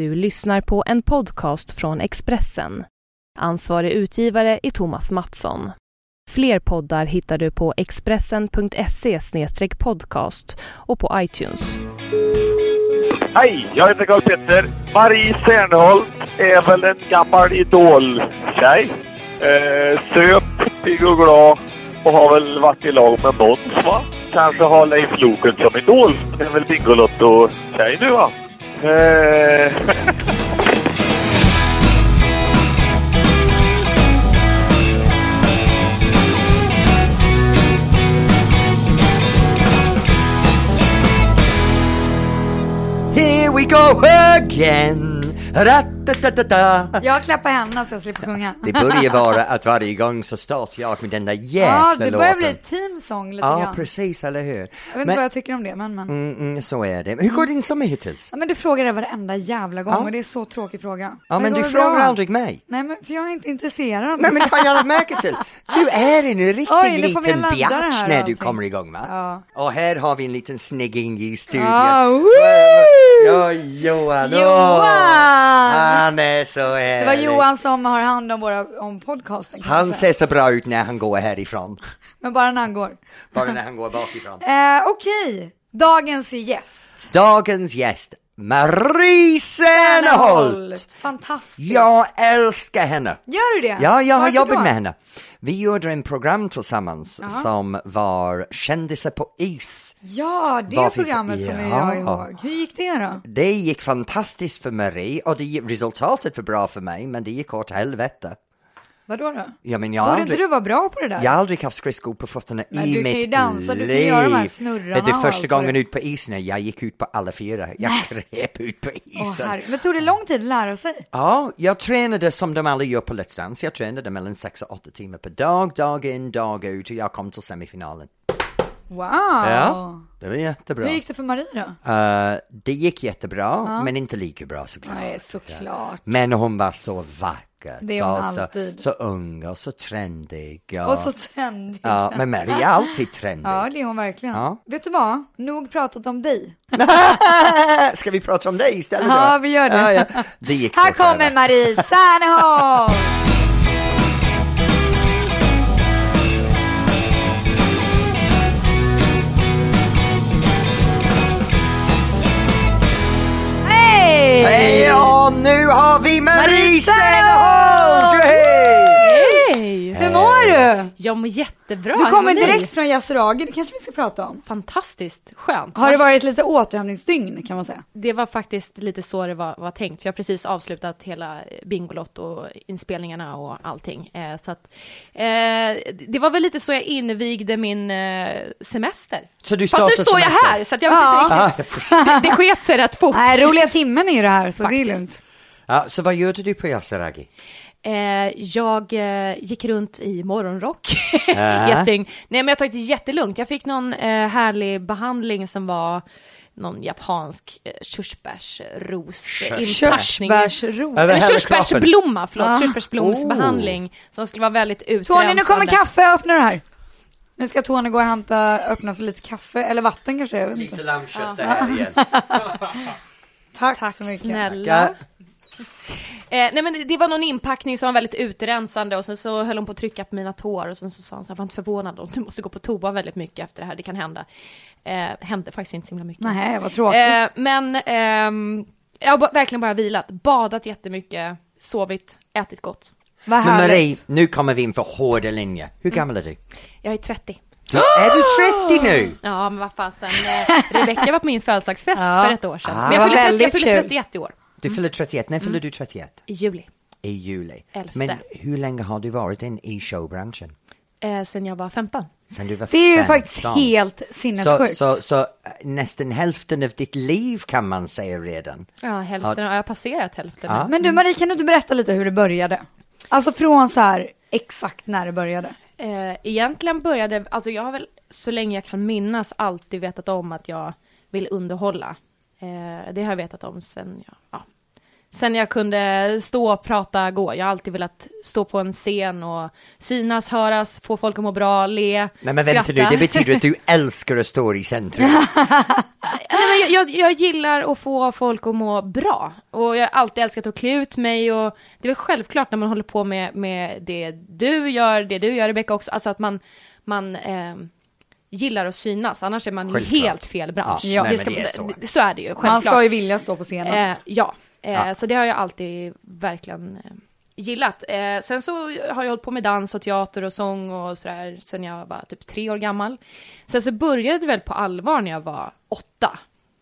Du lyssnar på en podcast från Expressen. Ansvarig utgivare är Thomas Mattsson. Fler poddar hittar du på expressen.se podcast och på iTunes. Hej, jag heter Carl Petter. Marie Serneholt är väl en gammal idoltjej. Eh, söp, pigg och glad och har väl varit i lag med Måns va? Kanske har Leif Loken som idol. Det är väl Bingolotto-tjej nu va? Eh, Here we go again. Jag klappar händerna så jag slipper sjunga. Det börjar vara att varje gång så startar jag med den där jäkla Ja, det börjar låten. bli teamsång lite Ja, grann. precis, eller hur? Jag vet inte Men, vad jag tycker om det, men, men. mm, mm, så är det. Hur går din sommar hittills? Ja, men du frågar det varenda jävla gång Ja. och det är så tråkig fråga. Ja, men går du det frågar bra? aldrig mig. Nej, men för jag är inte intresserad. Nej men det har jag lagt märke till. Du är en riktig Oj, nu får vi liten ladda det här bjatch när du allting. kommer igång va? Ja. Och här har vi en liten snigging i studion. Ja, woo! Ja, Johan. Johan! Han är så Det var härlig. Johan som har hand om, våra, om podcasten. kan man Han säga. ser så bra ut när han går härifrån. Men bara när han går. Bara när han går bakifrån. Eh, Okej, dagens gäst. Dagens gäst, Marie Serneholt. Fantastiskt. Jag älskar henne. Gör du det? Ja, jag har Varför jobbat då? med henne. Vi gjorde en program tillsammans som var Kändisar på is. Ja, det Varför- programmet kommer Ja. jag ihåg. Hur gick det då? Det gick fantastiskt för Marie och det, resultatet var bra för mig, men det gick åt helvete. Vadå då? Ja, men jag Borde aldrig, inte du vara bra på det där? jag har aldrig haft skridskor på fötterna Men i du mitt kan ju dansa, du kan ju liv. göra de här snurrarna Det är första gången ut på isen jag gick ut på alla fyra. Jag kröp ut på Åh, isen. herre- men tog det lång tid att lära sig? Ja, jag tränade som de alla gör på Let's Dance. Jag tränade mellan sex och åtta timmar per dag, dag in, dag ut och jag kom till semifinalen. Wow! Ja, det var jättebra. Hur gick det för Marie då? Eh, det gick jättebra, men inte lika bra såklart. Nej, såklart. Men hon var så vacker. Det är hon och så, alltid. så ung och så trendig. Och, Och så trendig. Ja, men Mary är alltid trendig. Ja, det är hon verkligen. Ja. Vet du vad? Nog pratat om dig. Ska vi prata om dig istället Ja, då? vi gör det. Ja, ja. Det gick Här kommer över. Marie Serneholt! Hej! Och nu har vi Marie Marie du? Jag mår jättebra. Du kommer direkt från Yasuragi, det kanske vi ska prata om. Fantastiskt skönt. Har det varit lite återhämtningsdygn kan man säga? Det var faktiskt lite så det var, var tänkt, för jag har precis avslutat hela Bingolotto, inspelningarna och allting. Eh, så att, eh, det var väl lite så jag invigde min eh, semester. Så du Fast nu står jag semester? här, så att jag Ja. vet inte riktigt. Det, det sket sig rätt fort. Nej, roliga timmen är ju det här, så det är Faktiskt. lugnt. Ja, så vad gjorde du på Yasuragi? Eh, jag eh, gick runt i morgonrock. Jätting. Nej men jag tagit det jättelugnt. Jag fick någon eh, härlig behandling som var någon japansk eh, körsbärsros. Körsbärsros. Eller körsbärsblomma, förlåt. Ah. Körsbärsblomsbehandling som skulle vara väldigt utrensande. Tony, nu kommer kaffe, öppna det här. Nu ska Tony gå och hämta, öppna för lite kaffe, eller vatten kanske, jag vet inte. Lite lammkött det här igen. Tack, Tack så mycket. snälla. Eh, nej men det- det var någon inpackning som var väldigt utrensande och sen så höll hon på att trycka på mina tår och sen så sa hon så här, var inte förvånad om du måste gå på toa väldigt mycket efter det här, det kan hända. Eh, hände faktiskt inte så himla mycket. Nej, vad tråkigt. Eh, men ehm, jag har verkligen bara vilat, badat jättemycket, sovit, ätit gott. vad Men härligt. Marie, nu kommer vi in för hårda linjer. Hur gammal är du? Jag är 30. du är du 30 nu? Ja men vad fasen, eh, Rebecka var på min födelsedagsfest Ja. för ett år sedan. Ah. Men jag fyller, 30, jag väldigt fyller kul. 31 i år, Du fyller 31, när fyller du 31? i juli. I juli. Elfte. Men hur länge har du varit in i showbranschen? Eh, sen jag var 15. Sen du var Det är ju 15. faktiskt helt så, sinnessjukt. så, så äh, nästan hälften av ditt liv kan man säga redan. Ja, hälften, ja. jag har passerat hälften. Ja. Men du Marie, kan du inte berätta lite hur det började? Alltså från så här exakt när det började. Eh, egentligen började, alltså jag har väl så länge jag kan minnas alltid vetat om att jag vill underhålla. Eh, det har jag vetat om sen jag, ja, sen jag kunde stå, prata, gå. Jag har alltid velat stå på en scen och synas, höras, få folk att må bra, le, Nej men vänta nu, det betyder att du älskar att stå i centrum. Nej, men jag, jag, jag gillar att få folk att må bra. Och jag har alltid älskat att klä ut mig och det är väl självklart när man håller på med, med det du gör, det du gör Rebecka också, alltså att man, man eh, gillar att synas, annars är man ju Självklart. helt fel bransch. Ja, nej, det är så. så är det ju, självklart. Man ska ju vilja stå på scenen. Eh, ja, eh, Ja. så det har jag alltid verkligen eh, gillat. Eh, sen så har jag hållit på med dans och teater och sång och sådär sen jag var typ tre år gammal. Sen så började det väl på allvar när jag var åtta.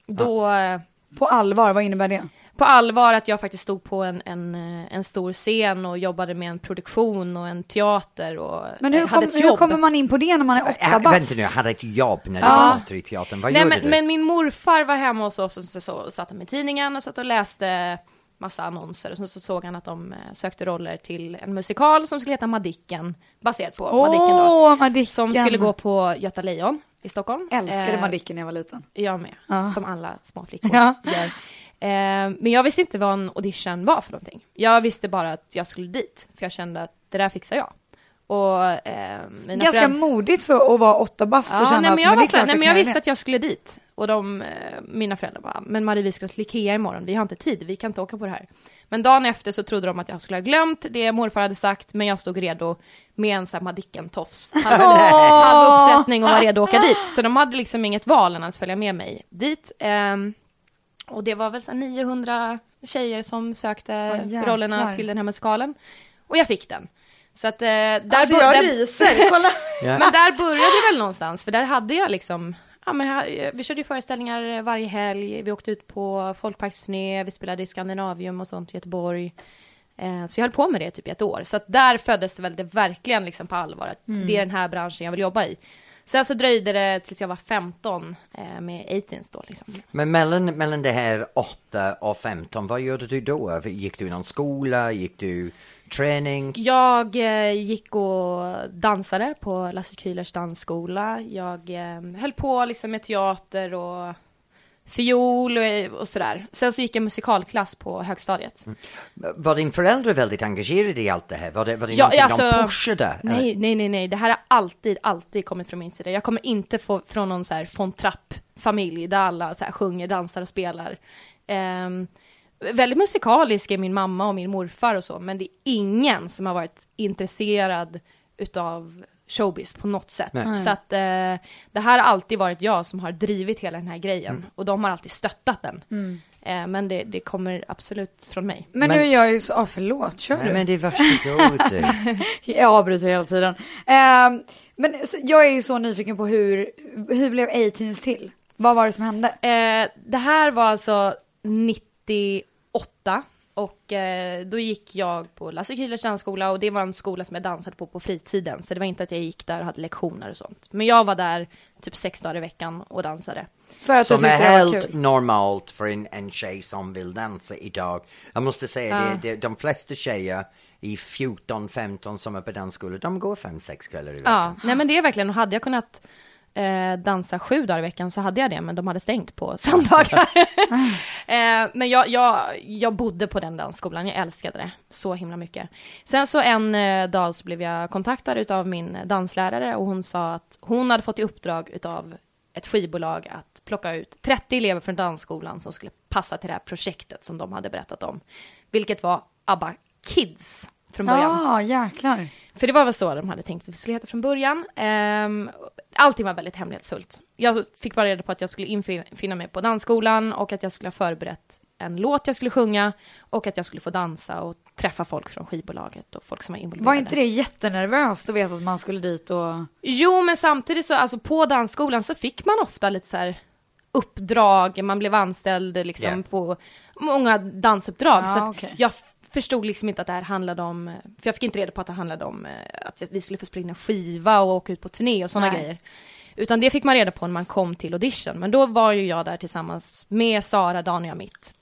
Då, eh, På allvar, vad innebär det? På allvar att jag faktiskt stod på en, en, eh, en stor scen och jobbade med en produktion och en teater och Men hur, eh, hade kom, ett hur jobb. kommer man in på det när man är Äh, åtta vänta bast? nu, jag hade ett jobb när du Ja. var i teatern. Vad Nej, gjorde men, du? men min morfar var hemma hos oss och så, så satt han med tidningen och satt och läste massa annonser och så, så såg han att de eh, sökte roller till en musikal som skulle heta Madicken, baserat på Madicken då. Madicken. Som skulle gå på Göta Lejon i Stockholm. Älskade Eh, Madicken när jag var liten. Jag med, Ja. som alla små flickor Ja. gör. Eh, men jag visste inte vad en audition var för någonting. Jag visste bara att jag skulle dit, för jag kände att det där fixar jag. Och eh, Ganska föräldrar- modigt för att vara åtta bast och Ja, känna nej, att men jag, det var är så här, klart nej, men jag visste att jag skulle dit. Och de, eh, mina föräldrar bara, men Marie vi ska till Ikea imorgon, vi har inte tid, vi kan inte åka på det här. Men dagen efter så trodde de att jag skulle ha glömt det morfar hade sagt, men jag stod redo med en sån här Madicken-tofs, halv, halv uppsättning och var redo att åka dit. Så de hade liksom inget val än att följa med mig dit. Ehm, och det var väl så här 900 tjejer som sökte jäklar. rollerna till den här musikalen. Och jag fick den. Så att eh, där, Alltså jag där, ryser, kolla! Men där började det väl någonstans, för där hade jag liksom, ja men jag, vi körde ju föreställningar varje helg, vi åkte ut på folkparksturné, vi spelade i Skandinavium och sånt i Göteborg. Eh, så jag höll på med det typ i ett år, så att där föddes det väl det verkligen liksom på allvar, att det är den här branschen jag vill jobba i. Sen så dröjde det tills jag var 15 eh, med 18 då liksom. Men mellan, mellan det här 8 och 15, vad gjorde du då? Gick du i någon skola? Gick du träning? Jag eh, gick och dansade på Lasse Kühlers dansskola. Jag eh, höll på liksom med teater och fiol och, och sådär. Sen så gick jag musikalklass på högstadiet. Var din föräldrar väldigt engagerade i allt det här? Var det, var det Ja, någonting alltså- de pushade? Nej, nej, nej, nej. Det här har alltid, alltid kommit från min sida. Jag kommer inte få från någon så här von Trapp-familj där alla så här sjunger, dansar och spelar. Ehm, väldigt musikalisk är min mamma och min morfar och så, men det är ingen som har varit intresserad utav showbiz på något sätt. Nej. Så att eh, det här har alltid varit jag som har drivit hela den här grejen Mm. och de har alltid stöttat den. Eh, men det, det kommer absolut från mig. Men, Men- nu är jag ju så, ah, förlåt, kör Nej du? men det är varsågod. Jag avbryter hela tiden. Ehm, men så, jag är ju så nyfiken på hur, hur blev A-Teens till? Vad var det som hände? Eh, det här var alltså 98 och eh, då gick jag på Lasse Kühlers dansskola och det var en skola som jag dansade på på fritiden så det var inte att jag gick där och hade lektioner och sånt. Men jag var där typ sex dagar i veckan och dansade. För att Som är helt normalt för en, en tjej som vill dansa idag. Jag måste säga Ja. det, det, de flesta tjejer i 14-15 som är på dansskola, de går 5-6 kvällar i veckan. Ja, nej men det är verkligen, och hade jag kunnat eh, dansa sju dagar i veckan så hade jag det, men de hade stängt på söndagar. eh, men jag, jag, jag bodde på den dansskolan, jag älskade det så himla mycket. Sen så en eh, dag så blev jag kontaktad utav min danslärare och hon sa att hon hade fått i uppdrag utav ett skivbolag att plocka ut 30 elever från dansskolan som skulle passa till det här projektet som de hade berättat om. Vilket var ABBA Kids från början. Ja, jäklar. För det var väl så de hade tänkt att vi skulle heta från början. Um, allting var väldigt hemlighetsfullt. Jag fick bara reda på att jag skulle infinna mig på dansskolan och att jag skulle ha förberett en låt jag skulle sjunga och att jag skulle få dansa och träffa folk från skivbolaget och folk som var involverade. Var inte det jättenervöst att veta att man skulle dit och... Jo, men samtidigt så, alltså på dansskolan så fick man ofta lite så här uppdrag, man blev anställd liksom Ja. på många dansuppdrag. Ja, så att okej. jag förstod liksom inte att det här handlade om, för jag fick inte reda på att det handlade om eh, att vi skulle få springa skiva och åka ut på turné och sådana Nej. grejer. Utan det fick man reda på när man kom till audition, men då var ju jag där tillsammans med Sara, Daniel och mitt.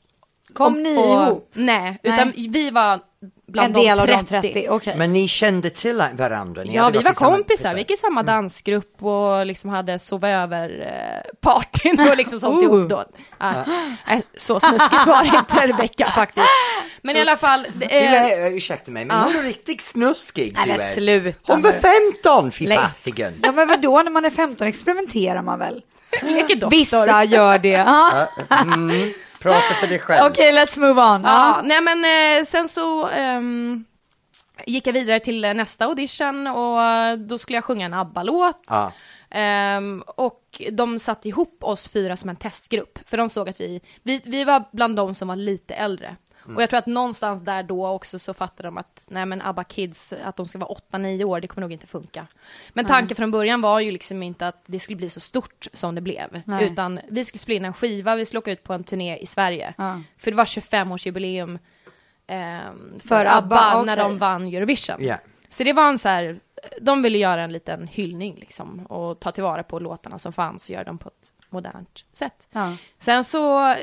Kom Och- ni och- ihop? Nej, utan vi var bland En del de av 30. de 30, okej. Men ni kände till varandra? Ni Ja, vi var kompisar, vi gick i samma dansgrupp och liksom hade sova över eh, partyn och liksom sånt Oh. ihop då. Ja. Nej, så snuskigt var det inte Rebecka faktiskt. Men i alla fall. det Du är- ursäkta mig, men hon är riktigt snuskig Nej, du men är. sluta Hon var nu. 15, fy fasiken. Ja men vadå, när man är 15 experimenterar man väl? Vissa gör det. Ja. Mm, prata för dig själv. Okej, let's move on. Ja, Ja. nej men eh, sen så ehm, gick jag vidare till eh, nästa audition och eh, då skulle jag sjunga en ABBA-låt. Ja. Ehm, och de satte ihop oss fyra som en testgrupp, för de såg att vi, vi, vi var bland de som var lite äldre. Och jag tror att någonstans där då också så fattade de att, nej men ABBA Kids, att de ska vara 8-9 år, det kommer nog inte funka. Men tanken från början var ju liksom inte att det skulle bli så stort som det blev, Nej. utan vi skulle spela in en skiva, vi skulle åka ut på en turné i Sverige. Ja. För det var 25-årsjubileum ehm, för, För ABBA, ABBA, när de vann Eurovision. Ja. Så det var en så här, de ville göra en liten hyllning liksom och ta tillvara på låtarna som fanns och göra dem på ett modernt sätt. Ja. Sen så eh,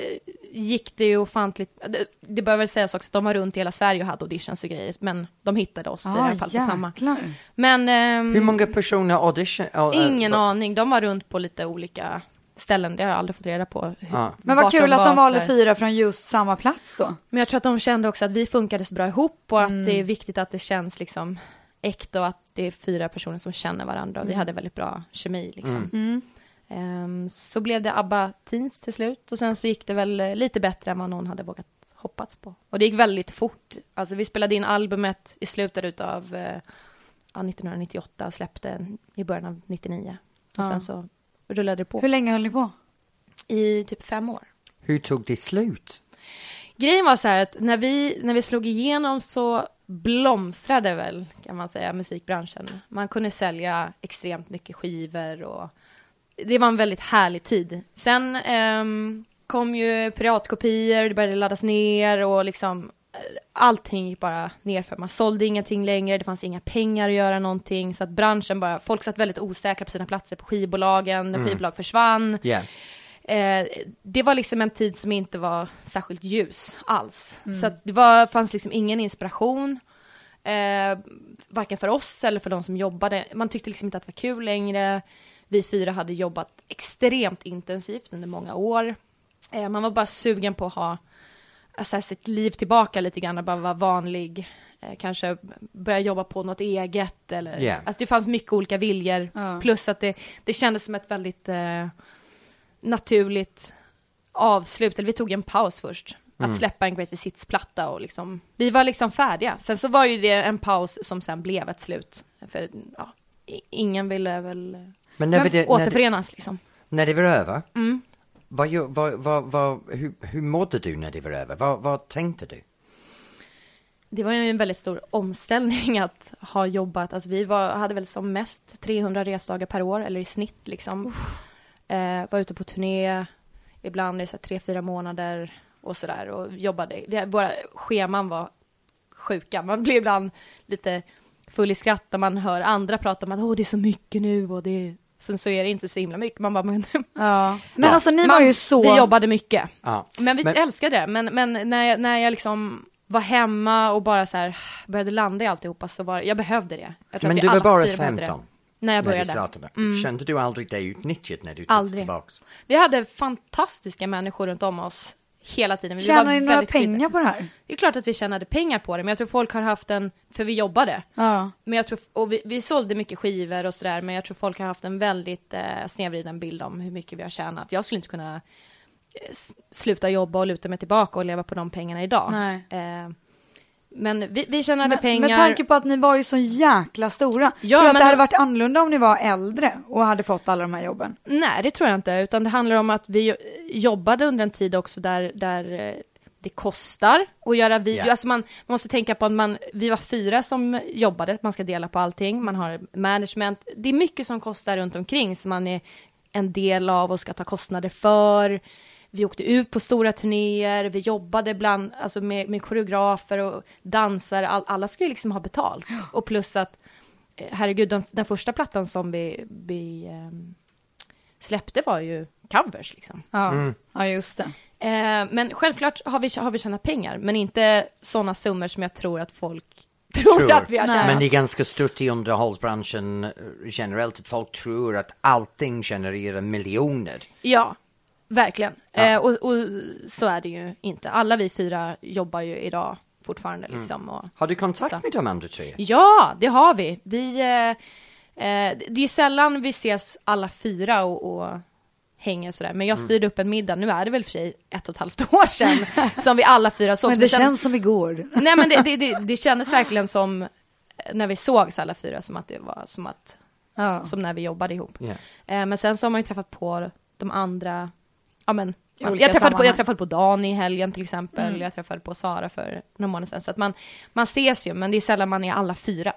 gick det ju ofantligt, det, det bör väl sägas också att de var runt i hela Sverige och hade auditions och grejer, men de hittade oss Ah, i alla fall på samma. Men ehm, Hur många personer audition? uh, ingen uh, aning, de var runt på lite olika ställen, det har jag aldrig fått reda på. Hur, Ja. Men vad kul att var de valde fyra från just samma plats då. Men jag tror att de kände också att vi funkade så bra ihop och att Mm. det är viktigt att det känns liksom äkta och att det är fyra personer som känner varandra och vi hade väldigt bra kemi liksom. Mm. Ehm, så blev det ABBA Teens till slut och sen så gick det väl eh, lite bättre än vad någon hade vågat hoppats på. Och det gick väldigt fort. Alltså vi spelade in albumet i slutet utav eh, ja, 1998 och släppte i början av 99. Och Ja. sen så rullade det på Hur länge höll ni på? i typ fem år. Hur tog det slut? Grejen var så här att när vi, när vi slog igenom så blomstrade väl, kan man säga, musikbranschen. Man kunde sälja extremt mycket skivor och det var en väldigt härlig tid. Sen ehm, kom ju piratkopior, det började laddas ner och liksom eh, allting gick bara nerför. Man sålde ingenting längre, det fanns inga pengar att göra någonting, så att branschen bara, folk satt väldigt osäkra på sina platser på skivbolagen, skivbolag försvann. Ja. Eh, det var liksom en tid som inte var särskilt ljus alls. Så att det var, fanns liksom ingen inspiration, eh, varken för oss eller för de som jobbade. Man tyckte liksom inte att det var kul längre. Vi fyra hade jobbat extremt intensivt under många år. Eh, man var bara sugen på att ha alltså, sitt liv tillbaka lite grann, och bara vara vanlig. Eh, kanske börja jobba på något eget eller, Ja. alltså det fanns mycket olika viljor. Ja. Plus att det, det kändes som ett väldigt eh, naturligt avslut, eller vi tog en paus först. Att släppa en Greatest Hits-platta och liksom, vi var liksom färdiga. Sen så var ju det en paus som sen blev ett slut. För ja, ingen ville väl Men när, Men vi det, när, det, återförenas liksom. när det var över, Mm. vad, vad, vad, vad, hur, hur mådde du när det var över? Vad, vad tänkte du? Det var ju en väldigt stor omställning att ha jobbat, alltså vi var, hade väl som mest 300 resdagar per år, eller i snitt liksom. Eh, var ute på turné, ibland i så tre, fyra månader och sådär och jobbade. Vi, våra scheman var sjuka, man blir ibland lite full i skratt när man hör andra prata om att Åh, det är så mycket nu och det är... Sen så är det inte så himla mycket, man bara men... Ja. Men Ja. alltså ni man, var ju så... Vi jobbade mycket. Ja. Men vi Men- älskade det. Men, men när, jag, när jag liksom var hemma och bara så här började landa i alltihopa så var jag behövde det. Jag Men du var bara fyra behövde det. 15 När jag när du började. startade. Mm. Kände du aldrig dig utnyttjad när du togs Aldrig. tillbaks? Vi hade fantastiska människor runt om oss hela tiden. Vi Tjänade var ni några pengar på det här? Det är klart att vi tjänade pengar på det, men jag tror folk har haft en, för vi jobbade. Ja. Men jag tror, och vi, vi sålde mycket skivor och sådär, men jag tror folk har haft en väldigt eh, snedvriden bild om hur mycket vi har tjänat. Jag skulle inte kunna eh, sluta jobba och luta mig tillbaka och leva på de pengarna idag. Nej. Eh, men vi, vi tjänade Men, pengar. med tanke på att ni var ju så jäkla stora. Ja, tror du att det hade varit annorlunda om ni var äldre och hade fått alla de här jobben? Nej, det tror jag inte, utan det handlar om att vi jobbade under en tid också där, där eh, det kostar att göra video. Ja. Alltså man, man måste tänka på att man, vi var fyra som jobbade, man ska dela på allting, man har management. Det är mycket som kostar runt omkring som man är en del av och ska ta kostnader för. Vi åkte ut på stora turnéer, vi jobbade bland, alltså med, med koreografer och dansare, all, alla skulle liksom ha betalt. Och plus att, eh, herregud, den, den första plattan som vi, vi ehm, släppte var ju covers liksom. Ja, Mm. ja just det. Eh, men självklart har vi, har vi tjänat pengar, men inte sådana summor som jag tror att folk tror, Tror. att vi har Nej. tjänat. Men det är ganska stort i underhållsbranschen eh, generellt att folk tror att allting genererar miljoner. Ja, verkligen. Ja. Eh, och, och så är det ju inte. Alla vi fyra jobbar ju idag fortfarande Mm. liksom. Och, Har du kontakt Så. med de andra tre? Ja, det har vi. Vi, eh, eh, det är ju sällan vi ses alla fyra och, och hänger sådär. Men jag Mm. styrde upp en middag, nu är det väl för sig ett och ett halvt år sedan, som vi alla fyra såg. Men det sen- känns som igår. Nej men det, det, det, det kändes verkligen som, eh, när vi sågs alla fyra, som att det var som att, Ja. som när vi jobbade ihop. Ja. Eh, men sen så har man ju träffat på de andra, ja men, man, jag, träffade på, jag träffade på Dan i helgen till exempel, Mm. jag träffade på Sara för några månader sedan. Så att man, man ses ju, men det är sällan man är alla fyra.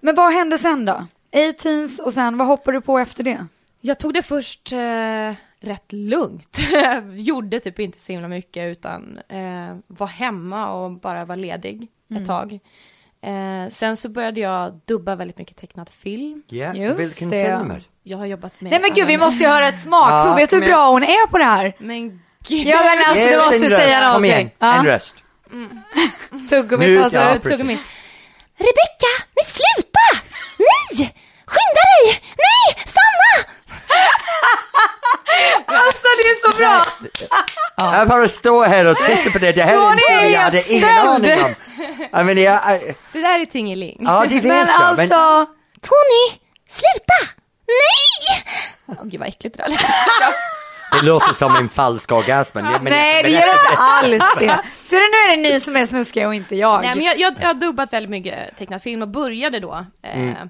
Men vad hände sen då? 18s och sen vad hoppade du på efter det? Jag tog det först eh, rätt lugnt. Gjorde typ inte så himla mycket utan eh, var hemma och bara var ledig Mm. ett tag. Eh, sen så började jag dubba väldigt mycket tecknad film. Ja, Just vilken det. filmer? Jag har jobbat med... Nej men gud vi måste ju höra ett smakprov, Ja, vet du hur bra hon är på det här? Men gud. Ja men alltså du måste röst. säga Kom igen, någonting. Ja. en röst. Tuggummi Nu- på sig. ja. Min... Rebecka, nej sluta! Nej! Skynda dig! Nej, stanna! Alltså det är så bra! Jag bara står här och tittar på det. Det här är en serie jag hade ingen aning om. Jag menar, jag, jag, Det där är Tingeling. ja, det vet Men jag. Men, alltså, Tony, sluta! Nej! Åh gud vad äckligt det där lät. det låter som en falsk orgasm. Men, men, nej det men- gör det inte alls det. Så det, nu är det ni som är snuskiga och inte jag. Nej men jag, jag, jag har dubbat väldigt mycket tecknad film och började då. Eh, Mm.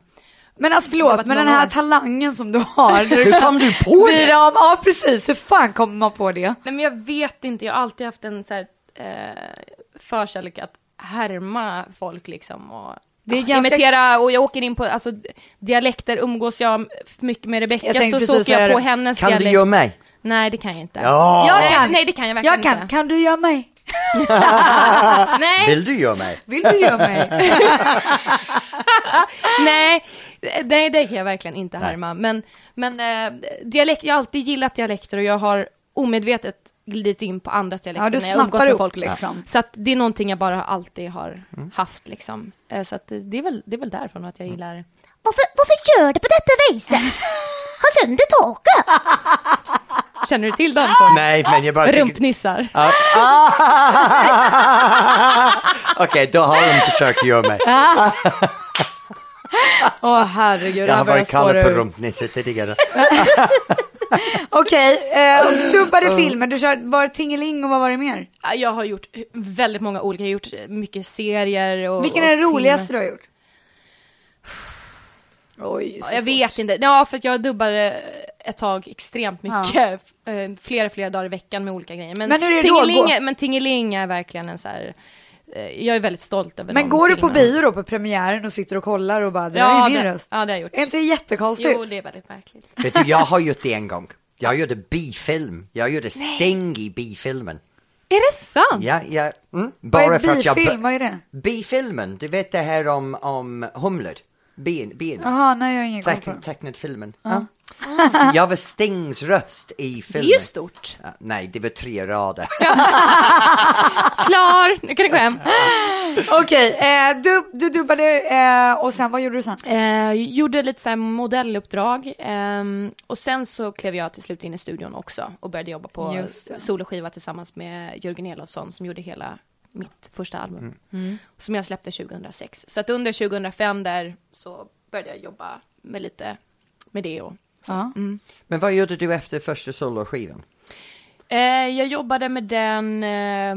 Men alltså förlåt, men den här talangen som du har. Hur kom du på det? Dem, ja precis, hur fan kommer man på det? Nej men jag vet inte, jag har alltid haft en så här, eh, förkärlek att härma folk liksom och Det är ah, ganska- imitera och jag åker in på alltså, dialekter, umgås jag mycket med Rebecka så, så åker jag på hennes Kan du dialekt. göra mig? Nej det kan jag inte. Ja! Jag nej, kan. nej det kan jag verkligen Jag kan, inte. kan du göra mig? Nej, Vill du göra mig? Vill du göra mig? nej, nej det kan jag verkligen inte Nej. härma. Men, men eh, dialekt, jag har alltid gillat dialekter och jag har omedvetet glidit in på andras dialekter Ja du när jag umgås med upp folk. liksom. Så att det är någonting jag bara alltid har Mm. haft liksom. Eh, Så att det är väl, det är väl därifrån att jag gillar Varför, varför gör du på detta viset? Ha sönder taket! Känner du till den? Tony? Nej, men jag bara. Rumpnissar. Ah, ah! Okej, då har de försökt göra mig. Åh herregud, Jag det har varit spåra på rumpnisse tidigare. Okej, eh, och du dubbade filmer, du kör, var Tingeling och vad var det mer? Ja, Jag har gjort väldigt många olika, jag har gjort mycket serier och Vilken är det filmer. roligaste du har gjort? Oj, Ja, jag vet inte. Ja, för att jag dubbade ett tag extremt mycket. eh, Flera, flera dagar i veckan med olika grejer. Men, Men hur är det då? Tingeling, är- men Tingeling är verkligen en så här... eh, Jag är väldigt stolt över Men går du på bio då på premiären och sitter och kollar och bara, det Ja, är min det, röst? ja, det har jag gjort. Är inte det jättekonstigt? Jo, det är väldigt märkligt. Vet du, jag har gjort det en gång. Jag gjorde bifilm. Jag gjorde Sting i bifilmen. Är det sant? Ja, ja. Mm. Vad Bara är för att jag... bifilm, vad är det? Bifilmen, du vet det här om, om humlor? Bin, bin. Jaha, nej jag har ingen koll på Teckn, det. tecknad filmen. Ja. Så jag var Stings röst i Det filmen. är ju stort. Ja, nej, det var tre rader. Klar, nu kan du gå hem. Okej, eh, du, du dubbade eh, och sen vad gjorde du sen? Eh, gjorde lite så här modelluppdrag ehm, och sen så klev jag till slut in i studion också och började jobba på det. soloskiva tillsammans med Jörgen Elofsson som gjorde hela mitt första album. Mm. Som jag släppte 2006. Så att under 2005 där så började jag jobba med lite med det och så. Ja. Mm. Men vad gjorde du efter första soloskivan? Eh, jag jobbade med den eh,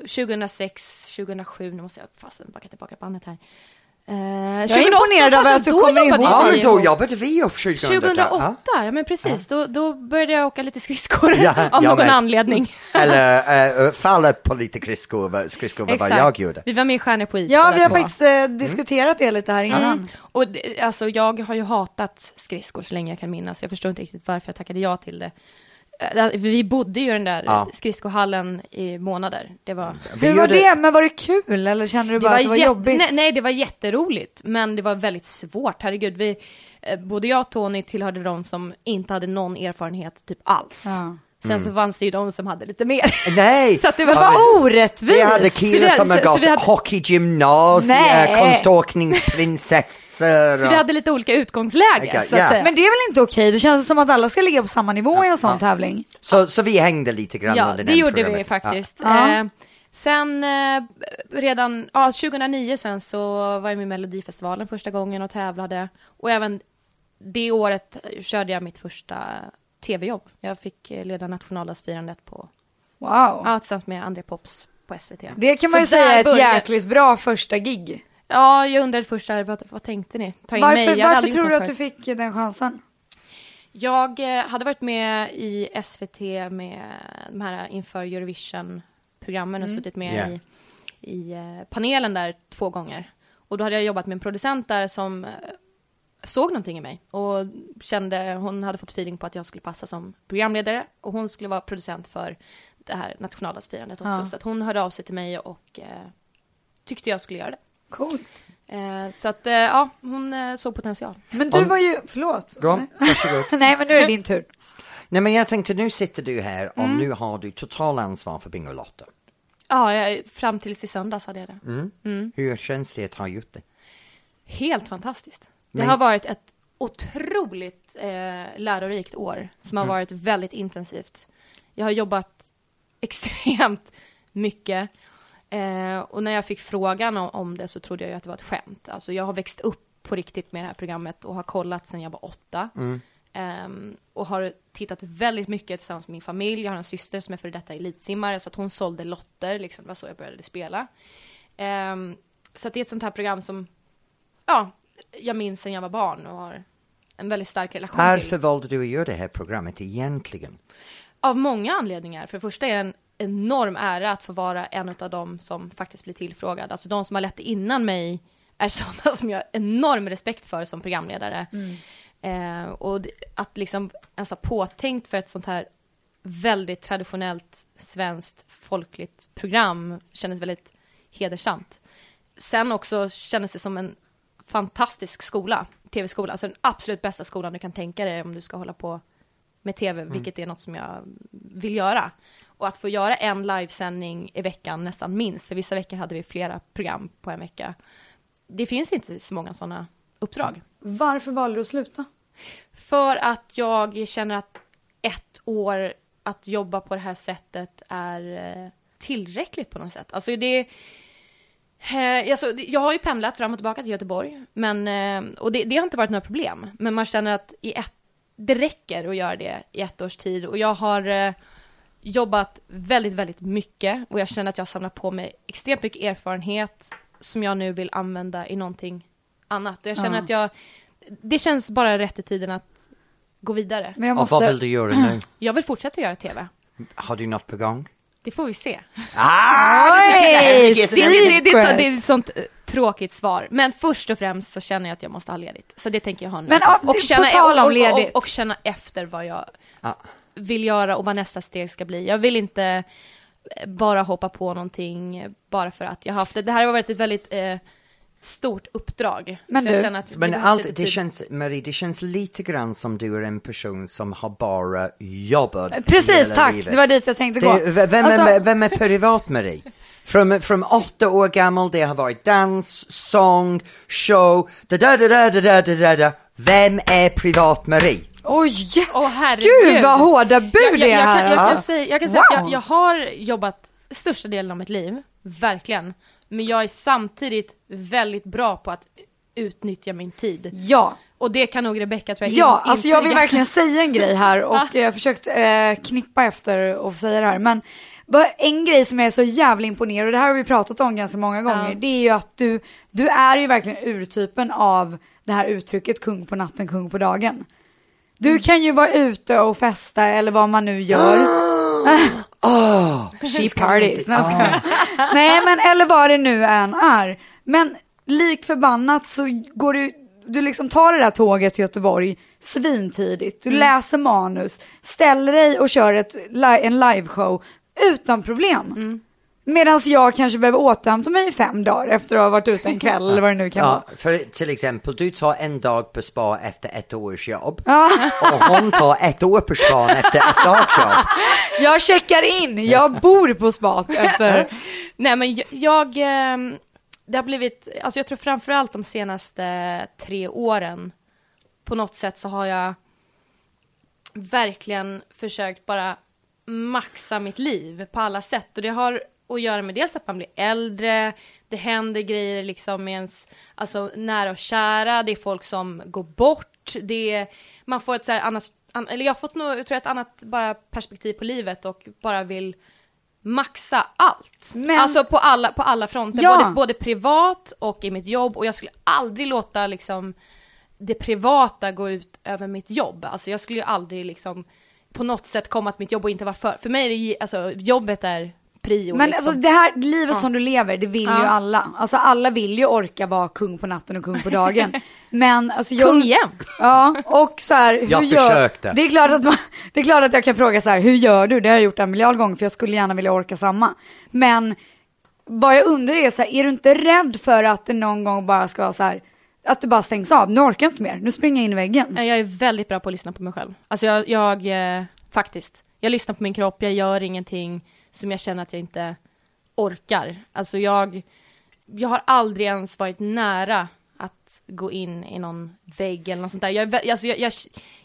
2006, 2007, nu måste jag fasen backa tillbaka bandet här. Eh, Jag är imponerad över att du kommer ihåg. Ja, men då jobbade vi upp 2008. 2008, Ja. ja men precis, då, då började jag åka lite skridskor Ja, av någon med. anledning. Eller äh, falla på lite skridskor, skridskor var vad jag gjorde. Vi var med i Stjärnor på is Ja, vi har två. faktiskt eh, diskuterat det lite här innan. Mm. Och alltså jag har ju hatat skridskor så länge jag kan minnas. Jag förstår inte riktigt varför jag tackade ja till det. Eh, Vi bodde ju i den där Ja. skridskohallen i månader. Det var... Vi Hur var det? Men var det kul eller kände du bara att det var jät- jobbigt? Nej, nej, det var jätteroligt, men det var väldigt svårt. Herregud, vi, eh, både jag och Tony tillhörde de som inte hade någon erfarenhet typ alls. Ja. Sen så fanns det ju de som hade lite mer. Nej! Så att det var Ja, bara Orättvist! Vi hade killar vi- som så gått vi hade- hockeygymnasium, Nej. konståkningsprinsessor. Så vi hade lite olika utgångsläge, så ja. säga. Men det är väl inte okej? Det känns som att alla ska ligga på samma nivå i en sån ja. tävling. så, så vi hängde lite grann Ja, under det den gjorde vi programmet. faktiskt. Ja. Eh, Sen eh, redan, ja 2009 sen så var jag med i Melodifestivalen första gången och tävlade. Och även det året körde jag mitt första tv-jobb. Jag fick eh, leda nationaldagsfirandet på, Wow. ja tillsammans med André Pops på SVT. Det kan man ju säga är ett började- jäkligt bra första gig. Ja, jag undrade först där, vad, vad tänkte ni? Ta in mig? Varför, Jag hade varför tror du att du fick den chansen? Jag eh, hade varit med i SVT med de här inför Eurovision-programmen och suttit med Yeah. i, i eh, panelen där två gånger. Och då hade jag jobbat med en producent där som såg någonting i mig och kände, hon hade fått feeling på att jag skulle passa som programledare och hon skulle vara producent för det här nationaldagsfirandet också. Ja. Så att hon hörde av sig till mig och eh, tyckte jag skulle göra det. Coolt. Eh, så att eh, ja, hon eh, såg potential. Men du Om- var ju, förlåt. Gå, varsågod. Nej men nu är det din tur. Nej men jag tänkte nu sitter du här och Mm. nu har du total ansvar för Bingolotto. Ja, jag, fram tills i söndags hade jag det. Mm. Hur känns det att ha gjort det? Helt fantastiskt. Det Men- har varit ett otroligt eh, lärorikt år som har Mm. varit väldigt intensivt. Jag har jobbat extremt mycket eh, och när jag fick frågan om, om det så trodde jag ju att det var ett skämt. Alltså jag har växt upp på riktigt med det här programmet och har kollat sedan jag var åtta. Mm. Ehm, och har tittat väldigt mycket tillsammans med min familj. Jag har en syster som är för detta elitsimmare så att hon sålde lotter, liksom. det var så jag började spela. Ehm, så att det är ett sånt här program som, ja, jag minns sen jag var barn och har en väldigt stark relation Varför till. valde du att göra det här programmet egentligen? Av många anledningar. För det första är det en enorm ära att få vara en av dem som faktiskt blir tillfrågad. Alltså de som har lett innan mig är sådana som jag har enorm respekt för som programledare. Eh, och att liksom ens vara påtänkt för ett sånt här väldigt traditionellt svenskt folkligt program kändes väldigt hedersamt. Sen också kändes det som en fantastisk skola, tv-skola, alltså den absolut bästa skolan du kan tänka dig om du ska hålla på med tv, vilket är något som jag vill göra. Och att få göra en livesändning i veckan nästan minst, för vissa veckor hade vi flera program på en vecka. Det finns inte så många sådana uppdrag. Varför valde du att sluta? För att jag känner att ett år att jobba på det här sättet är eh, tillräckligt på något sätt. Alltså det... Eh, alltså, jag har ju pendlat fram och tillbaka till Göteborg, men, eh, och det, det har inte varit några problem. Men man känner att i ett, det räcker att göra det i ett års tid. Och jag har eh, jobbat väldigt, väldigt mycket och jag känner att jag har samlat på mig extremt mycket erfarenhet som jag nu vill använda i någonting annat. Och jag känner Ja. att jag, det känns bara rätt i tiden att gå vidare. Men jag Och vad vill måste... du göra nu? Jag vill fortsätta göra TV. Har du något på gång? Det får vi se. Ah! Oj, Det, det, det, det, är ett så- secret. det är ett sånt eh, tråkigt svar. Men först och främst så känner jag att jag måste ha ledigt. Så det tänker jag ha nu. Men, på tal om och, och, och, och känna efter vad jag Ja. vill göra och vad nästa steg ska bli. Jag vill inte eh, bara hoppa på någonting eh, bara för att jag har haft det. Det här har varit ett väldigt eh, stort uppdrag. Men jag du- att det Men allt, det tid. känns, Marie, det känns lite grann som du är en person som har bara jobbat Precis, hela tack. livet. Det var dit jag tänkte gå. Det, vem, Alltså- är, vem är privat Marie? Från, från åtta år gammal, det har varit dans, sång, show, da da da da da da da da da. Vem är privat Marie? Oj! Åh herregud! Gud vad hårda bud jag, jag, det är jag, kan, jag, kan alltså. säga, jag kan säga att Wow. jag, jag har jobbat största delen av mitt liv, verkligen. Men jag är samtidigt väldigt bra på att utnyttja min tid. Ja, Och det kan nog Rebecca tror jag ja in- alltså jag vill verkligen säga en grej här och jag har försökt eh, knippa efter att säga det här. Men en grej som jag är så jävla imponerad och det här har vi pratat om ganska många gånger, Ja. det är ju att du, du är ju verkligen urtypen av det här uttrycket kung på natten, kung på dagen. Du Mm. kan ju vara ute och festa eller vad man nu gör. Åh! Cheap parties. Jag skojar. Nej men eller vad det nu än är. Men lik förbannat så går du, du liksom tar det där tåget till Göteborg svintidigt. Du läser manus, ställer dig och kör ett, en liveshow utan problem. Medan jag kanske behöver återhämta mig i fem dagar efter att ha varit ute en kväll eller vad det nu kan vara. Ja, för till exempel, du tar en dag på spa efter ett års jobb Ja. och hon tar ett år på spa efter ett dags jobb. Jag checkar in, jag bor på spat efter. Nej men jag, jag, ehm, det har blivit, alltså jag tror framförallt de senaste tre åren, på något sätt så har jag verkligen försökt bara maxa mitt liv på alla sätt och det har att göra med dels att man blir äldre, det händer grejer liksom med ens, alltså nära och kära, det är folk som går bort, det är, man får ett så här annat, an, eller jag har fått nog, jag tror ett annat bara perspektiv på livet och bara vill maxa allt. Men- Alltså på alla, på alla fronter, Ja. både, både privat och i mitt jobb och jag skulle aldrig låta liksom det privata gå ut över mitt jobb. Alltså jag skulle ju aldrig liksom på något sätt komma till mitt jobb och inte vara för. För mig är det ju, alltså jobbet är prio. Men liksom. alltså det här livet som du lever, det vill Ja. ju alla. Alltså alla vill ju orka vara kung på natten och kung på dagen. Men alltså jag... Kung igen. Ja, och så här, hur Jag gör... försökte. Det är, klart att man, det är klart att jag kan fråga så här, hur gör du? Det har jag gjort en miljard gånger för jag skulle gärna vilja orka samma. Men vad jag undrar är så här, är du inte rädd för att det någon gång bara ska vara så här, att det bara stängs av, nu orkar jag inte mer, nu springer jag in i väggen. Nej, Jag är väldigt bra på att lyssna på mig själv. Alltså jag, jag eh, faktiskt, jag lyssnar på min kropp, jag gör ingenting som jag känner att jag inte orkar. Alltså jag, jag har aldrig ens varit nära att gå in i någon vägg eller något sånt där. Jag, alltså jag, jag,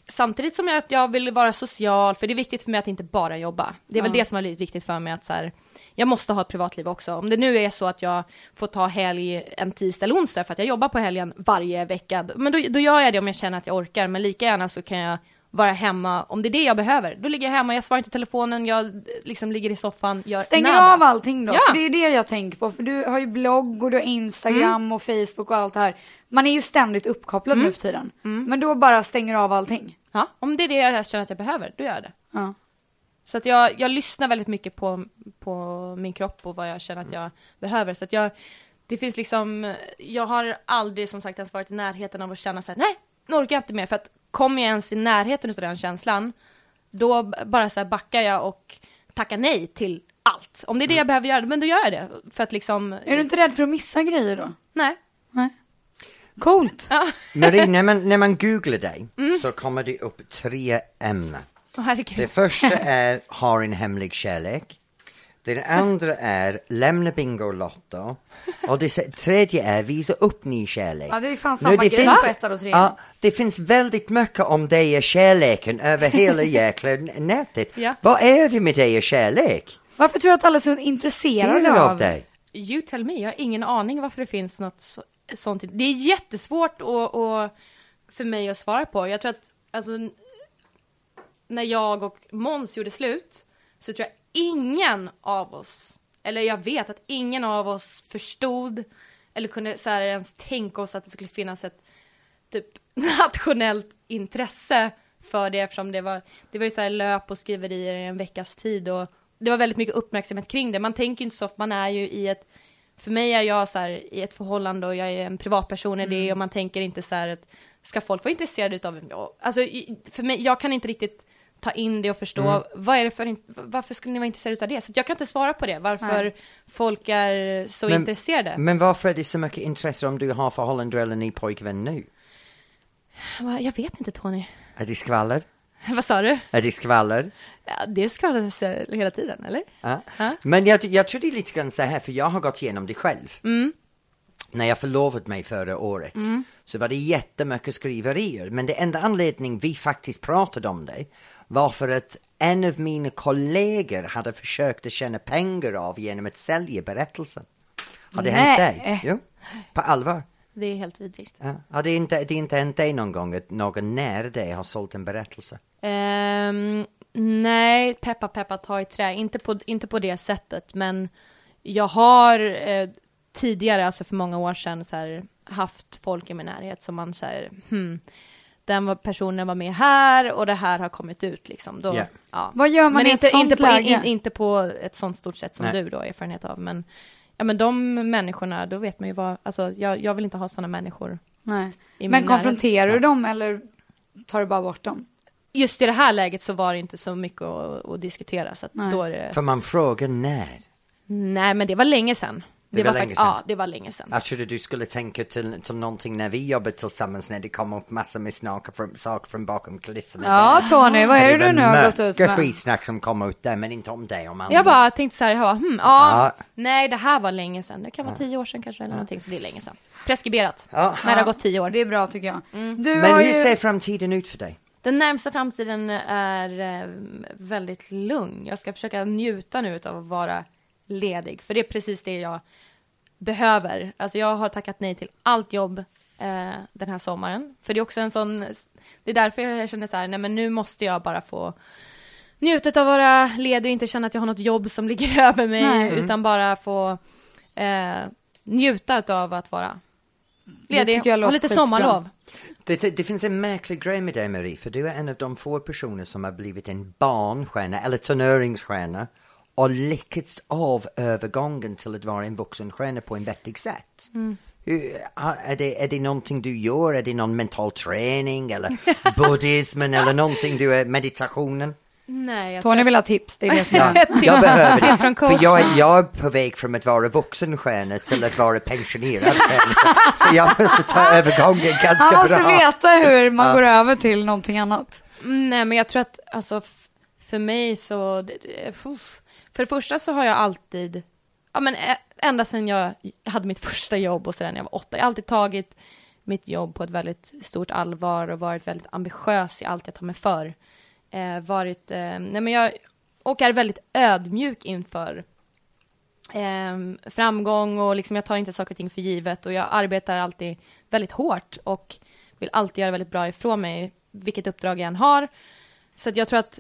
samtidigt som jag, jag vill vara social, för det är viktigt för mig att inte bara jobba. Det är väl det som har blivit viktigt för mig att så här, jag måste ha ett privatliv också. Om det nu är så att jag får ta helg en tisdag eller onsdag för att jag jobbar på helgen varje vecka, men då, då gör jag det om jag känner att jag orkar, men lika gärna så kan jag vara hemma om det är det jag behöver. Då ligger jag hemma, jag svarar inte telefonen, jag liksom ligger i soffan, gör Stänger nada. av allting då, Ja. för det är det jag tänker på. För du har ju blogg och du har Instagram Mm. och Facebook och allt det här. Man är ju ständigt uppkopplad nu för tiden. Mm. Men då bara stänger av allting. Ja, om det är det jag känner att jag behöver, då gör jag det. Ja. Så att jag, jag lyssnar väldigt mycket på, på min kropp och vad jag känner att jag behöver. Så att jag, det finns liksom, jag har aldrig som sagt ens varit i närheten av att känna så här, nej, nu orkar jag inte mer. För att kommer jag ens i närheten av den känslan, då bara så här backar jag och tackar nej till allt. Om det är det jag behöver göra, men då gör jag det. För att liksom, Är du inte rädd för att missa grejer då? nej. Nej. Coolt. Ja, Marie, när man, när man googlar dig Mm. så kommer det upp tre ämnen. Herregud. Det första är har en hemlig kärlek. Det andra är lämna Bingolotto. Och det tredje är visa upp ny kärlek. Ja, det är fan Nu, samma det grej finns- på ettan och trean. Ja, det finns väldigt mycket om dig och kärleken över hela jäkla nätet. Ja. Vad är det med dig och kärlek? Varför tror du att alla är så Ser intresserade du av av dig? You tell me, jag har ingen aning varför det finns något så, sånt. Det är jättesvårt att, att, för mig att svara på. Jag tror att, alltså, när jag och Måns gjorde slut, så tror jag ingen av oss, eller jag vet att ingen av oss förstod, eller kunde så här, ens tänka oss att det skulle finnas ett typ nationellt intresse för det eftersom det var, det var ju så här löp och skriverier i en veckas tid och det var väldigt mycket uppmärksamhet kring det. Man tänker ju inte så ofta, man är ju i ett, för mig är jag så här i ett förhållande och jag är en privatperson i det och man tänker inte så här att ska folk vara intresserade utav jag, alltså för mig, jag kan inte riktigt ta in det och förstå vad är det för, varför skulle ni vara intresserade utav det? Så jag kan inte svara på det, varför Nej. folk är så Men- intresserade. Men varför är det så mycket intresse om du har förhållande eller ny pojkvän nu? Jag vet inte Tony. Är det skvaller? Vad sa du? Är det skvaller? Ja, det skvallras hela tiden, eller? Ja. Ja. Men jag, jag tror det är lite grann så här, för jag har gått igenom det själv. Mm. När jag förlovat mig förra året så var det jättemycket skriverier. Men det enda anledning vi faktiskt pratade om det var för att en av mina kollegor hade försökt att tjäna pengar av genom att sälja berättelsen. Har det hänt Nej. dig? Jo, på allvar. Det är helt vidrigt. Ja. Har det inte, det inte hänt dig någon gång att någon nära dig har sålt en berättelse? Ehm, nej, peppa peppa ta i trä, inte på, inte på det sättet, men jag har eh, tidigare, alltså för många år sedan, så här, haft folk i min närhet som man säger, hmm, den var, personen var med här och det här har kommit ut liksom. Då, Ja. ja. Vad gör man men i inte, ett sånt inte, på, läge? in, inte på ett sånt stort sätt som Nej. du då har erfarenhet av, men ja men de människorna, då vet man ju vad, alltså jag, jag vill inte ha sådana människor Nej. i Men min konfronterar du dem eller tar du bara bort dem? just i det här läget så var det inte så mycket att, att diskutera så att då är det... För man frågar när. Nej men det var länge sedan. Det var fakt- länge sedan. Ja, det var länge sedan. Jag trodde du skulle tänka till, till någonting när vi jobbade tillsammans när det kom upp massor med saker från, saker från bakom kulisserna. Ja Tony, vad är det du var nu har gått ut med? skitsnack som kom ut där, men inte om dig, om andra. Jag bara tänkte så här, jag bara, hmm, ja, Ja. nej det här var länge sedan. Det kan vara tio år sedan kanske eller någonting, så det är länge sedan. Preskriberat. Ja. När det har gått tio år. Det är bra tycker jag. Mm. Du Men hur ju... ser framtiden ut för dig? Den närmsta framtiden är eh, väldigt lugn. Jag ska försöka njuta nu av att vara ledig, för det är precis det jag behöver. Alltså jag har tackat nej till allt jobb eh, den här sommaren, för det är också en sån, det är därför jag känner så här, nej men nu måste jag bara få njuta av att vara ledig och inte känna att jag har något jobb som ligger över mig, Nej. utan bara få eh, njuta av att vara ledig, jag ha låter lite sommarlov. Det, det, det finns en märklig grej med dig Marie, för du är en av de få personer som har blivit en barnstjärna eller turneringsstjärna och lyckats av övergången till att vara en vuxenstjärna på en vettig sätt. Hur, ha- är, det, är det någonting du gör? Är det någon mental träning eller buddhismen eller någonting du är, meditationen? Nej, jag Tony tror- vill ha tips, det är det som Ja, jag behöver det. För jag, är- jag är på väg från att vara vuxenstjärna till att vara pensionerad stjärna. Så, så jag måste ta övergången Han ganska måste bra. veta hur man går över till någonting annat. Mm, Nej, men jag tror att alltså för mig så, det, det, uff för det första så har jag alltid, ja men ända sedan jag hade mitt första jobb och sådär när jag var åtta, jag har alltid tagit mitt jobb på ett väldigt stort allvar och varit väldigt ambitiös i allt jag tar mig för. Eh, varit, eh, nej men jag, och är väldigt ödmjuk inför eh, framgång och liksom jag tar inte saker och ting för givet och jag arbetar alltid väldigt hårt och vill alltid göra väldigt bra ifrån mig, vilket uppdrag jag än har. Så att jag tror att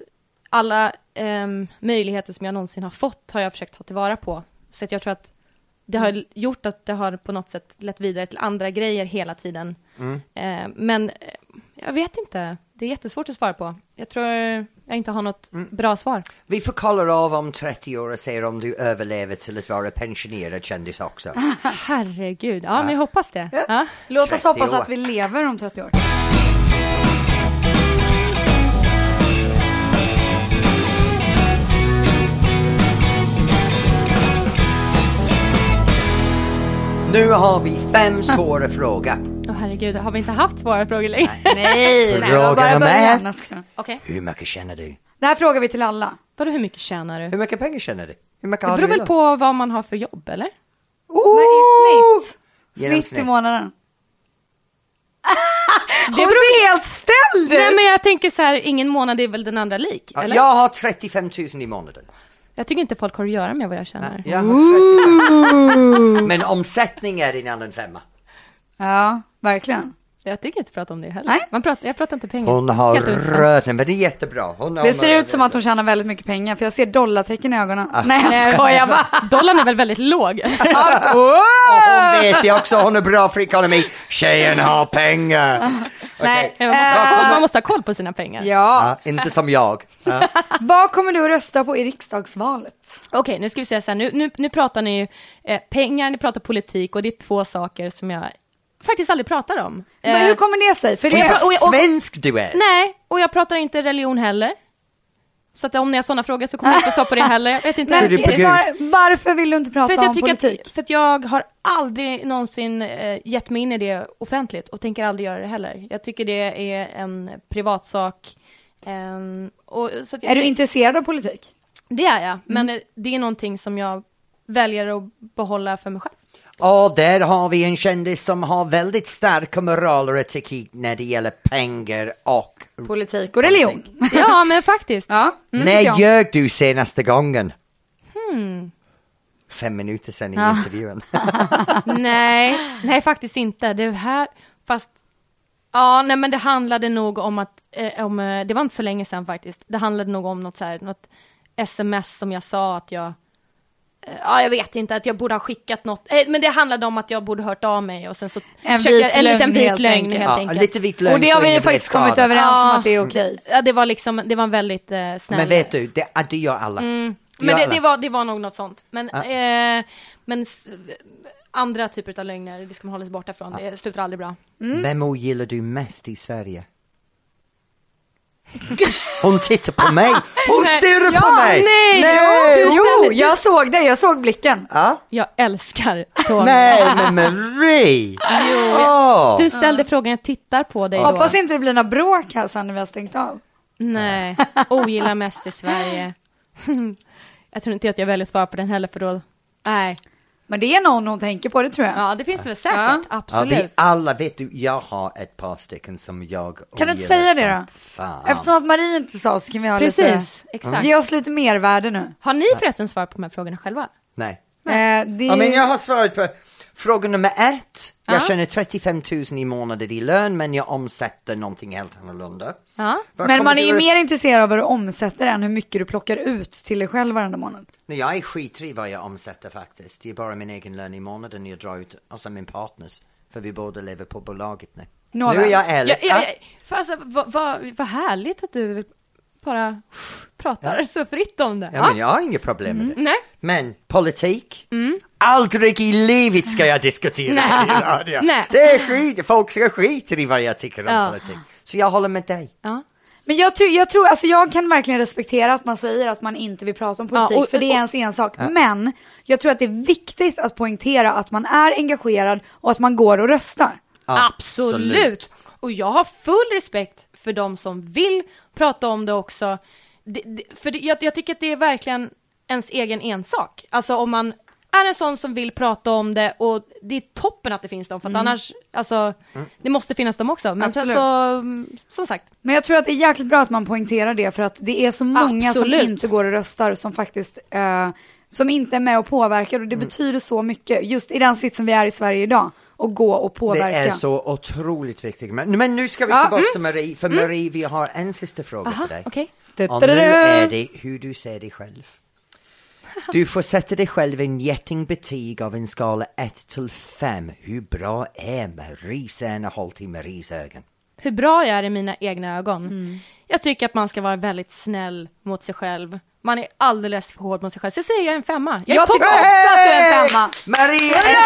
alla ehm, möjligheter som jag någonsin har fått har jag försökt ta tillvara på. Så att jag tror att det har gjort att det har på något sätt lett vidare till andra grejer hela tiden. Eh, men eh, jag vet inte, det är jättesvårt att svara på. Jag tror jag inte har något bra svar. Vi får kolla av om 30 år och se om du överlever till att vara pensionerad kändis också. Herregud, ja, men jag hoppas det. Ja. Låt oss 30 hoppas år. att vi lever om 30 år. Nu har vi fem svåra frågor. Åh herregud, har vi inte haft svåra frågor längre? Nej, Frågan det var bara är med. början. Okej, Hur mycket tjänar du? Det här frågar vi till alla. vadå hur mycket tjänar du? Hur mycket pengar tjänar du? Hur mycket Det har beror du väl på vad man har för jobb, eller? Oh! Men i snitt. Snitt i månaden. Hon ser helt ställd Nej ut! men jag tänker så här, ingen månad är väl den andra lik, eller? Jag har 35 000 i månaden. Jag tycker inte folk har att göra med vad jag tjänar. Jag har 35. Men omsättning är en annan femma. Ja, verkligen. Jag tycker inte prata om det heller. Nej. Man pratar, jag pratar inte pengar. Hon har rört men det är jättebra. Hon har Det ser ut som att hon tjänar väldigt mycket pengar för jag ser dollartecken i ögonen. Ah. Nej jag skojar bara. Dollarn är väl väldigt låg? Hon vet det också, hon är bra för ekonomi. Tjejen har pengar. Nej, man, måste ha koll, eh, man måste ha koll på sina pengar. ja. Ja, inte som jag. Ja. Vad kommer du att rösta på i riksdagsvalet? Okej, nu ska vi säga så här, nu, nu, nu pratar ni ju eh, pengar, ni pratar politik och det är två saker som jag faktiskt aldrig pratar om. Men Eh, hur kommer det sig? För det är... svensk du är. Nej, och jag pratar inte religion heller. Så att om ni har sådana frågor så kommer jag inte få svar på det heller. Jag vet inte. Men, var, varför vill du inte prata För att jag om tycker politik? att, för att jag har aldrig någonsin eh, gett mig in i det offentligt och tänker aldrig göra det heller. Jag tycker det är en privatsak. ehm, och, så att jag, Är du intresserad av politik? Det är jag, men eh, det är någonting som jag väljer att behålla för mig själv. Och där har vi en kändis som har väldigt starka moraler och etik när det gäller pengar och... Politik och religion. Ja, men faktiskt. Ja, mm, När ljög du senaste gången? Hmm. Fem minuter sedan i Ja. intervjun. Nej, nej faktiskt inte. Det här, fast, ja, nej men det handlade nog om att, eh, om, eh, det var inte så länge sedan faktiskt. Det handlade nog om något så här, något sms som jag sa att jag, ja jag vet inte, att jag borde ha skickat något, eh, men det handlade om att jag borde hört av mig och sen så En försökte jag- vit en liten vit helt lögn enkelt. helt Ja, enkelt. lite vit lögn Och det har vi ju faktiskt kommit överens om Ja. att det är okej. Ja, det var liksom, det var en väldigt eh, snäll. Men vet du, det, det gör alla. Mm. Det Men det, alla. det, var, det var nog något sånt. Men, Ja. eh, men s- andra typer av lögner, det ska man hålla sig borta från. Det slutar aldrig bra. Vem ogillar du mest i Sverige? Hon tittar på mig! Hon stirrar på mig! nej, nej! Jo, ställer- jag såg det, jag såg blicken. Ja? Jag älskar Tony. Nej, men Marie! Åh. Du ställde frågan, jag tittar på dig då. Hoppas inte det blir några bråk här sen när vi har stängt av. Nej, ogillar mest i Sverige. jag tror inte att jag väljer att svara på den heller för då, nej. Men det är någon hon tänker på, det tror jag. Ja, det finns det väl säkert, Ja. Ja, absolut. vi alla, vet du, jag har ett par stycken som jag Kan du inte säga det då? Fan. Eftersom att Marie inte sa så kan vi ha Precis, lite... exakt. Ge oss lite mervärde nu. Har ni förresten svar på de här frågorna själva? Nej. Eh, det... Ja, men jag har svarat på fråga nummer ett. Jag Ja. tjänar 35 000 i månaden i lön men jag omsätter någonting helt annorlunda. Ja. Men man är ju mer intresserad av vad du omsätter än hur mycket du plockar ut till dig själv varenda månad. Nej, jag är skitrig vad jag omsätter faktiskt. Det är bara min egen lön i månaden jag drar ut, alltså min partners. För vi båda lever på bolaget nu. Nåväl. Nu är jag ärlig. Ja, ja, ja. För alltså, vad, vad, vad härligt att du bara pratar så fritt om det. Ja, men jag har inget problem med det. Nej. Men politik? Aldrig i livet ska jag diskutera Nej. det i radio. Nej. Det är skit, folk ska skita i vad jag tycker om Ja. politik. Så jag håller med dig. Ja. Men jag, tror, jag tror, alltså jag kan verkligen respektera att man säger att man inte vill prata om politik, Ja, och- för det är ens ensak. Men jag tror att det är viktigt att poängtera att man är engagerad och att man går och röstar. Ja, Absolut. Och jag har full respekt för de som vill prata om det också. Det, det, för det, jag, jag tycker att det är verkligen ens egen ensak. Alltså om man är en sån som vill prata om det och det är toppen att det finns dem för att annars, alltså, det måste finnas dem också. Men Absolut. så, mm, som sagt, Men jag tror att det är jäkligt bra att man poängterar det för att det är så många Absolut. som inte går och röstar som faktiskt eh, som inte är med och påverkar och det Mm. betyder så mycket just i den sitsen vi är i Sverige idag och gå och påverka. Det är så otroligt viktigt. Men, men nu ska vi tillbaka till Marie, för Marie vi har en sista fråga aha, för dig. okej. Och nu är det hur du ser dig själv. Du får sätta dig själv en getingbetyg av en skala 1 till 5. Hur bra är Marie Serneholt i Maries ögon? hur bra jag är i mina egna ögon. Mm. Jag tycker att man ska vara väldigt snäll mot sig själv. Man är alldeles för hård mot sig själv. Så säger jag är en femma. Jag är Jag tycker också att du är en femma. Marie är en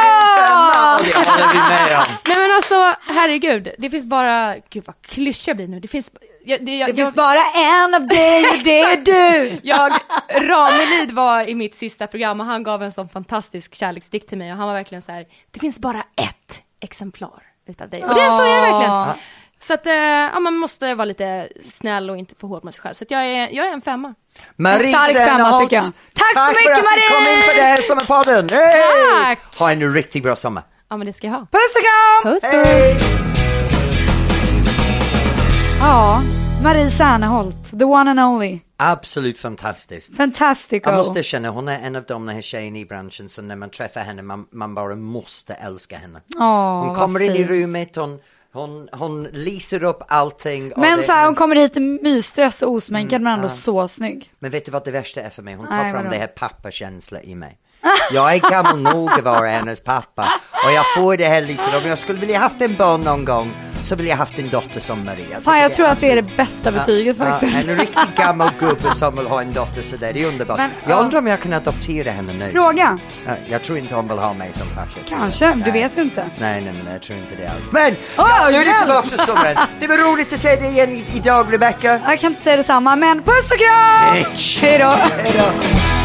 femma! Det håller vi med om. Nej men alltså, herregud. Det finns bara, gud vad klyschig jag blir nu. Det finns, jag, det, jag, Det jag, finns bara en av dig och det är du. jag, Ranelid var i mitt sista program och han gav en sån fantastisk kärleksdikt till mig och han var verkligen så här, det finns bara ett exemplar utav dig. Och det så är det verkligen. Så att, eh, ja, man måste vara lite snäll och inte för hård mot sig själv. Så att jag är, jag är en femma. Marie En stark femma, tycker jag. Tack så för mycket, att du Marie! kom in på det här sommarpodden! Hey! Tack! Ha en riktigt bra sommar! Ja men det ska jag ha. Puss och kram! Puss puss! Hej! Ja, Marie Serneholt, the one and only. Absolut fantastiskt. Fantastico. Jag måste känna, hon är en av de här tjejerna i branschen som när man träffar henne, man, man bara måste älska henne. Åh, Hon kommer in i rummet, hon, hon, hon lyser upp allting. Men så här, hon kommer hit mysdress och osminkad men ändå så snygg. Men vet du vad det värsta är för mig? Hon tar Nej, fram vadå? det här pappakänsla i mig. Jag är gammal nog att vara hennes pappa och jag får det här lite. Om jag skulle vilja haft en barn någon gång så vill jag haft en dotter som Maria. Fan jag tror att det är det bästa betyget faktiskt. en riktigt gammal gubbe som vill ha en dotter sådär, det är underbart. Men, jag ja. undrar om jag kan adoptera henne nu. Fråga, Ja, Jag tror inte hon vill ha mig som farsa. kanske, du Nej. vet ju inte. Nej, nej, men jag tror inte det alls. Men, Åh, ja, nu är det tillbaka till sommaren. Det var roligt att se dig igen idag, Rebecca. Jag kan inte säga detsamma men puss och kram! Hej då.